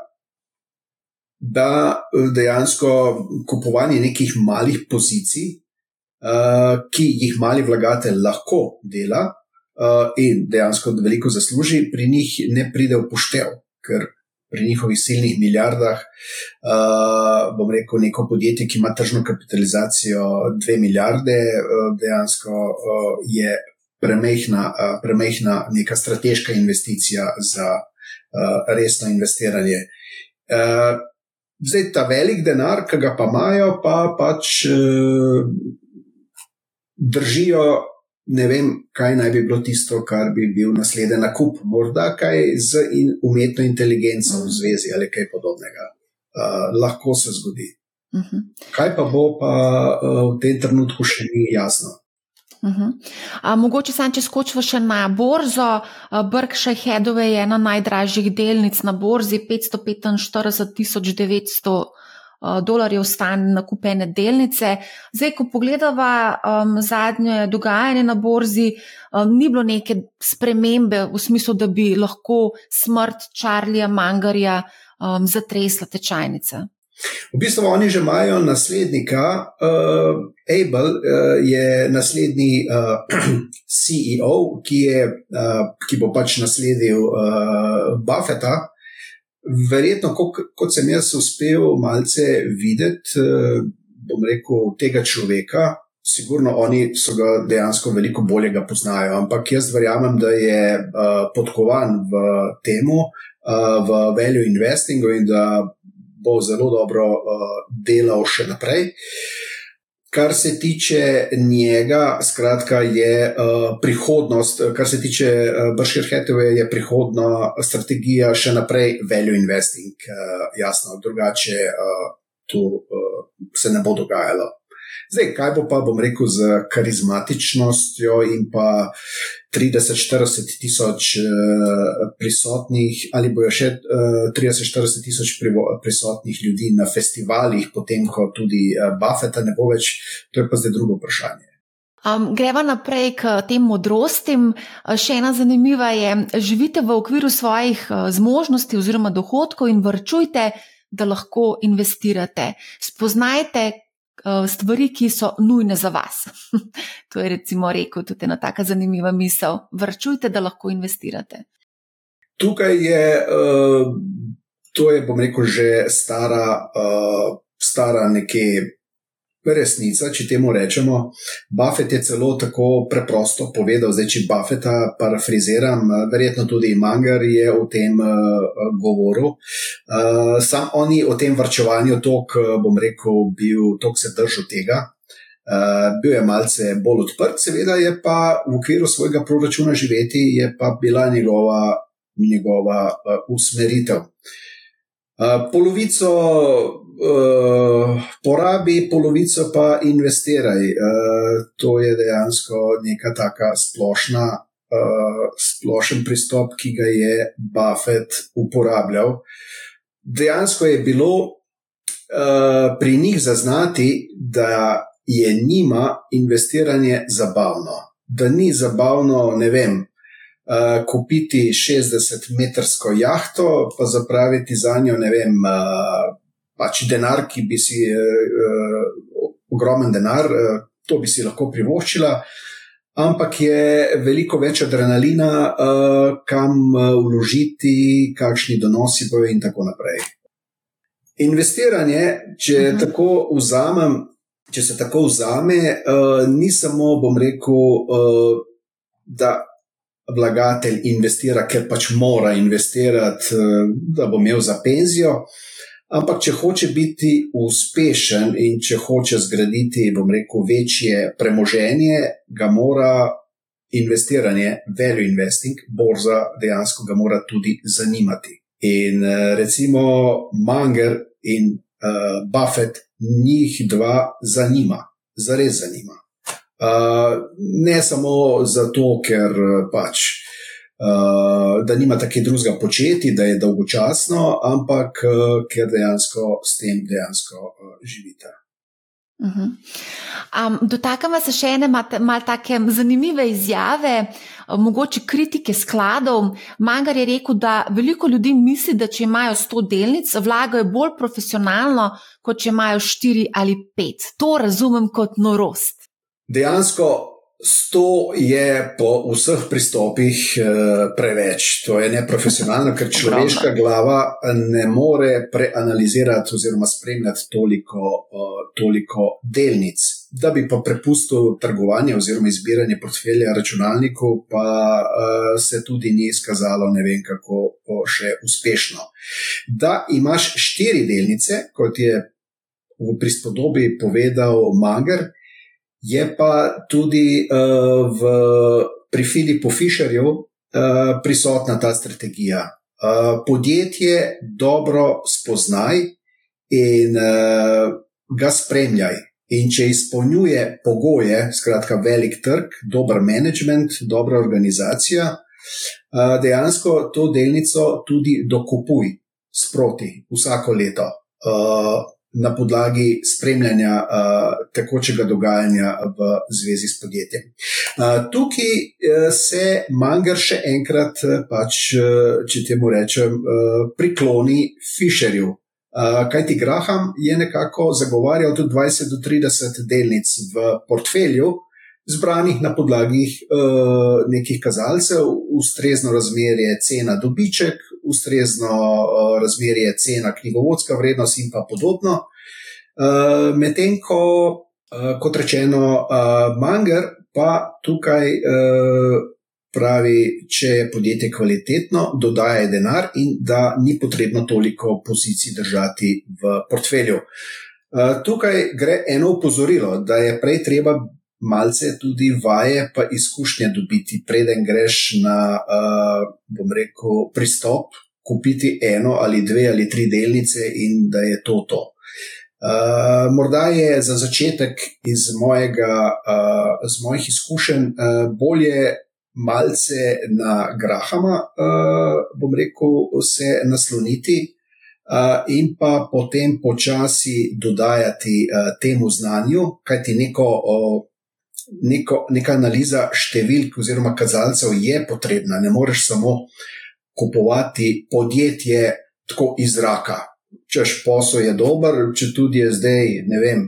da dejansko kupovanje nekih malih pozicij, uh, ki jih mali vlagatelj lahko dela uh, in dejansko veliko zasluži, pri njih ne pride v poštev, ker pri njihovih silnih milijardah. Uh, bom rekel, neko podjetje, ki ima tržno kapitalizacijo 2 milijarde, uh, dejansko uh, je premehna, uh, premehna neka strateška investicija za uh, resno investiranje. Uh, zdaj ta velik denar, ki ga pa imajo, pa pač uh, držijo ne vem, kaj naj bi bilo tisto, kar bi bil naslednji nakup, morda kaj z in umetno inteligenco v zvezi ali kaj podobnega. Uh, lahko se zgodi. Uh mhm. -huh. Kaj pa bo, pa uh, v tem trenutku še ni jasno. Uh -huh. A, mogoče sem, če skočim še na borzo. Berkshire Hathaway je ena najdražjih delnic na borzi, 545 900 Eh, dolarjev stan nakupene delnice. Zdaj, ko pogledamo um, zadnje dogajanje na borzi, um, ni bilo neke spremembe v smislu, da bi lahko smrt Charlija Mangarja um, zatresla tečajnica. V bistvu oni že imajo naslednika, uh, Abel uh, je naslednji uh, CEO, ki, je, uh, ki bo pač nasledil uh, Buffeta, Verjetno, kot, kot sem jaz uspel malce videti, eh, bom rekel, tega človeka, sigurno oni so ga dejansko veliko bolje poznajo, ampak jaz verjamem, da je uh, podkovan v temu, uh, v value investingu in da bo zelo dobro uh, delal še naprej. Kar se tiče njega, skratka, je uh, prihodnost, kar se tiče uh, Bashir Hathaway, je prihodna strategija še naprej value investing. Uh, jasno, drugače uh, tu uh, se ne bo dogajalo. Zdaj, kaj bo pa, bom rekel, z karizmatičnostjo in pa 30-40 tisoč uh, prisotnih, ali bojo še uh, eh, 30-40 tisoč prisotnih ljudi na festivalih, potem ko tudi uh, Buffeta ne bo več, to je pa zdaj drugo vprašanje. Um, greva naprej k tem modrostim. Še ena zanimiva je, živite v okviru svojih zmožnosti oziroma dohodkov in vrčujte, da lahko investirate. Spoznajte, stvari, ki so nujne za vas. to je recimo rekel tudi ena taka zanimiva misel. Vrčujte, da lahko investirate. Tukaj je, uh, to je, bom rekel, že stara, uh, stara nekje resnica, če temu rečemo. Buffett je celo tako preprosto povedal, zdaj če Buffeta parafraziram, verjetno tudi Manger je o tem uh, govoril. Uh, sam oni o tem vrčevanju, tok, bom rekel, bil tok se držal tega. Uh, bil je malce bolj odprt, seveda je pa v okviru svojega proračuna živeti, je pa bila njegova, njegova uh, usmeritev. Uh, polovico uh, porabi, polovico pa investiraj. Uh, to je dejansko neka taka splošna, uh, splošen pristop, ki ga je Buffett uporabljal. Dejansko je bilo uh, pri njih zaznati, da je njima investiranje zabavno. Da ni zabavno, ne vem. Uh, kupiti 60-metrsko jahto, pa zapraviti za njo, ne vem, uh, pač denar, ki bi si uh, ogromen denar, uh, to bi si lahko privoščila, ampak je veliko več adrenalina, uh, kam vložiti, kakšni donosi bojo in tako naprej. Investiranje, če mhm. tako vzamem. Če se tako vzame, uh, ni samo, bom rekel, uh, da vlagatelj investira, ker pač mora investirati, uh, da bo imel za penzijo, uh, Ampak, če hoče biti uspešen in če hoče zgraditi, bom rekel, večje premoženje, ga mora investiranje, value investing, borza dejansko ga mora tudi zanimati. In eh, recimo Manger in uh, Buffett njih dva zanima. zares zanima. Uh, ne samo zato, ker pač. Uh, da nima tako drugega početi, da je dolgočasno, ampak uh, ker dejansko s tem dejansko uh, živite. Uh -huh. um, Dotakamo se še ene malo tako zanimive izjave, mogoče kritike skladov. Mangar je rekel, da veliko ljudi misli, da če imajo 100 delnic, vlagajo bolj profesionalno, kot če imajo 4 ali 5. To razumem kot norost. Dejansko Sto je po vseh pristopih eh, preveč, to je neprofesionalno, ker človeška glava ne more preanalizirati oziroma spremljati toliko, eh, toliko delnic. Da bi pa prepustil trgovanje oziroma izbiranje portfelja računalniku, pa eh, se tudi ni izkazalo, ne vem kako še uspešno. Da imaš štiri delnice, kot je v prispodobi povedal Mager. Je pa tudi uh, v, pri Filipu Fischerju uh, prisotna ta strategija. Uh, podjetje dobro spoznaj in uh, ga spremljaj. In če izpolnjuje pogoje, skratka, velik trg, dober management, dobra organizacija, uh, dejansko to delnico tudi dokupuj sproti vsako leto. Uh, na podlagi spremljanja uh, tekočega dogajanja v zvezi s podjetjem. Uh, tukaj uh, se Manger še enkrat, pač, uh, če temu rečem, uh, prikloni Fisherju. Uh, Kaj ti Graham je nekako zagovarjal tudi 20 do 30 delnic v portfelju, zbranih na podlagi uh, nekih kazalcev, ustrezno razmerje cena dobiček, ustrezno uh, razmerje cena knjigovodska vrednost in pa podobno. Uh, Medtem ko, uh, kot rečeno, uh, Manger pa tukaj uh, pravi, če je podjetje kvalitetno, dodaja denar in da ni potrebno toliko pozicij držati v portfelju. Uh, tukaj gre eno upozorilo, da je prej treba malce tudi vaje, pa izkušnje dobiti, preden greš na, uh, bom rekel, pristop, kupiti eno ali dve ali tri delnice in da je to to. Uh, morda je za začetek iz, mojega, uh, iz mojih izkušenj uh, bolje malce na Grahama, uh, bom rekel, se nasloniti in pa potem počasi dodajati temu znanju, kajti neko. Neko, neka analiza številk oziroma kazalcev je potrebna. Ne moreš samo kupovati podjetje tako iz zraka. Češ posel je dober, če tudi je zdaj, ne vem.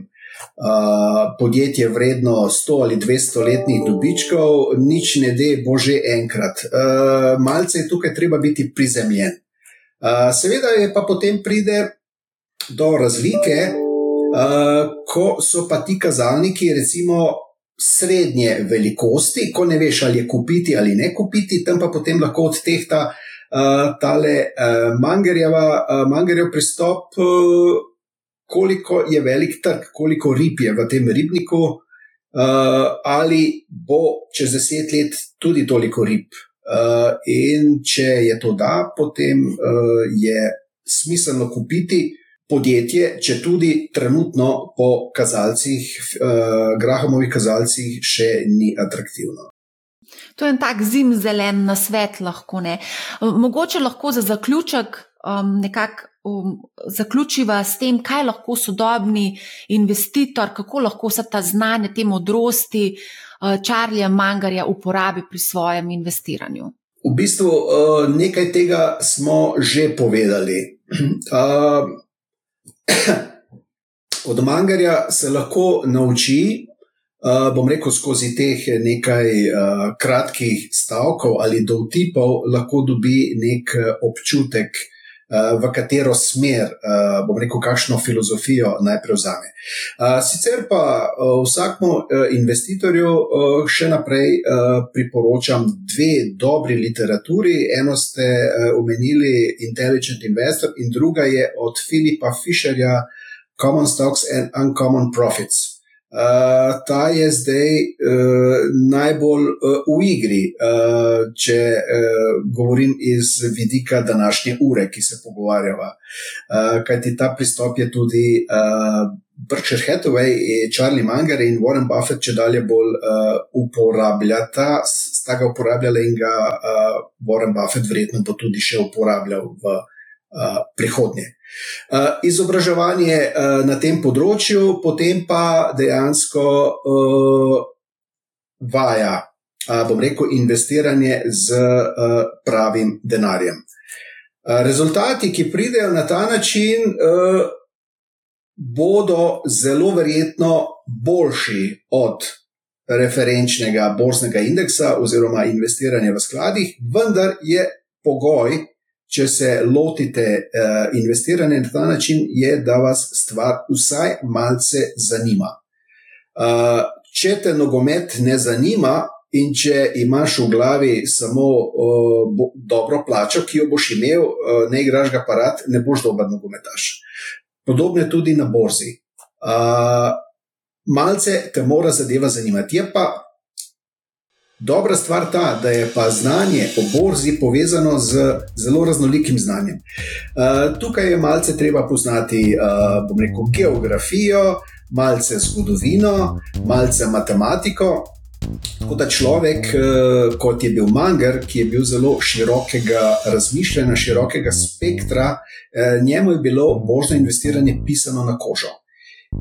Uh, podjetje vredno 100 ali 200 letnih dobičkov, nič ne de, bože, enkrat. Uh, malce je tukaj treba biti prizemljen. Uh, seveda je pa potem pride do razlike, uh, ko so pa ti kazalniki, recimo, srednje velikosti, ko ne veš, ali je kupiti ali ne kupiti, tam pa potem lahko odtehta uh, tale uh, uh, Mangerjev pristop, uh, koliko je velik trg, koliko rib je v tem ribniku, uh, ali bo čez deset let tudi toliko rib. Uh, in če je to da, potem uh, je smiselno kupiti podjetje, če tudi trenutno po kazalcih, uh, Grahamovih kazalcih, še ni atraktivno. To je en tak zim zelen na svet, lahko ne. Mogoče lahko za zaključek um, nekako um, zaključiva s tem, kaj lahko sodobni investitor, kako lahko vsa ta znanje, te modrosti uh, Čarlija Mangarja uporabi pri svojem investiranju. V bistvu uh, nekaj tega smo že povedali. Uh, Od mangarja se lahko nauči, uh, bom rekel, skozi teh nekaj uh, kratkih stavkov ali dovtipov, lahko dobi nek občutek, uh, v katero smer, uh, bom rekel, kakšno filozofijo naj prevzame. Uh, sicer pa vsakmu investitorju še naprej priporočam dve dobri literaturi. Eno ste omenili Intelligent Investor, in druga je od Filipa Fisherja. Common Stocks and Uncommon Profits. Uh, ta je zdaj uh, najbolj uh, v igri, uh, če uh, govorim iz vidika današnje ure, ki se pogovarjava. Uh, kajti ta pristop je tudi, uh, Berkshire Hathaway, Charlie Munger in Warren Buffett če dalje bolj uh, uporabljata, sta ga uporabljala in ga uh, Warren Buffett verjetno bo tudi še uporabljal v uh, prihodnje. Uh, izobraževanje uh, na tem področju, potem pa dejansko uh, vaja, bom rekel, investiranje z pravim denarjem. Rezultati, ki pridejo na ta način, bodo zelo verjetno boljši od referenčnega borznega indeksa oziroma investiranja v skladih, vendar je pogoj, če se lotite uh, investiranja na ta način, je, da vas stvar vsaj malce zanima. Uh, če te nogomet ne zanima. In če imaš v glavi samo uh, bo, dobro plačo, ki jo boš imel, uh, ne igraš ga parat, ne boš dober nogometaš. Podobno je tudi na borzi. Uh, malce te mora zadeva zanimati. Je pa dobra stvar ta, da je pa znanje o borzi povezano z zelo raznolikim znanjem. Uh, tukaj je malce treba poznati, uh, bom rekel, geografijo, malce zgodovino, malce matematiko. Tako da človek, eh, kot je bil Manger, ki je bil zelo širokega razmišljanja, širokega spektra, eh, njemu je bilo možno investiranje pisano na kožo.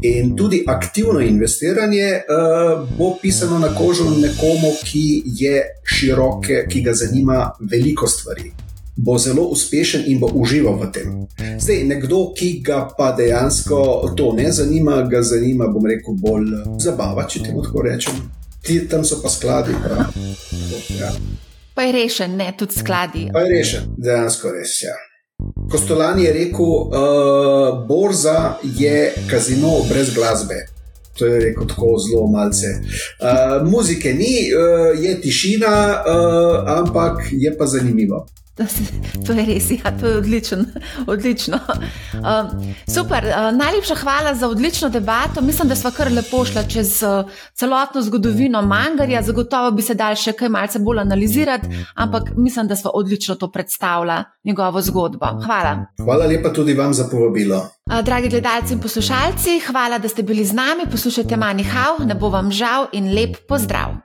In tudi aktivno investiranje uh, bo pisano na kožo nekomu, ki je široke, ki ga zanima veliko stvari. Bo zelo uspešen in bo užival v tem. Zdaj, nekdo, ki ga pa dejansko to ne zanima, ga zanima, bom rekel, bolj zabava, če temu tako rečem ti tam so pa skladi. Ja. Pa je rešen, ne tudi skladi. Pa je rešen, dejansko res. Ja. Kostolani je rekel, uh, borza je kazino brez glasbe. To je rekel tako zelo malce. Uh, muzike ni, uh, je tišina, uh, ampak je pa zanimivo. To je res, ja, to je odlično. odlično. Uh, super, uh, najlepša hvala za odlično debato. Mislim, da smo kar lepo šli čez uh, celotno zgodovino Mangarja. Zagotovo bi se dal še kaj malce bolj analizirati, ampak mislim, da smo odlično to predstavili, njegovo zgodbo. Hvala. Hvala lepa tudi vam za povabilo. Uh, dragi gledalci in poslušalci, hvala, da ste bili z nami. Poslušajte Manihau, ne bo vam žal in lep pozdrav.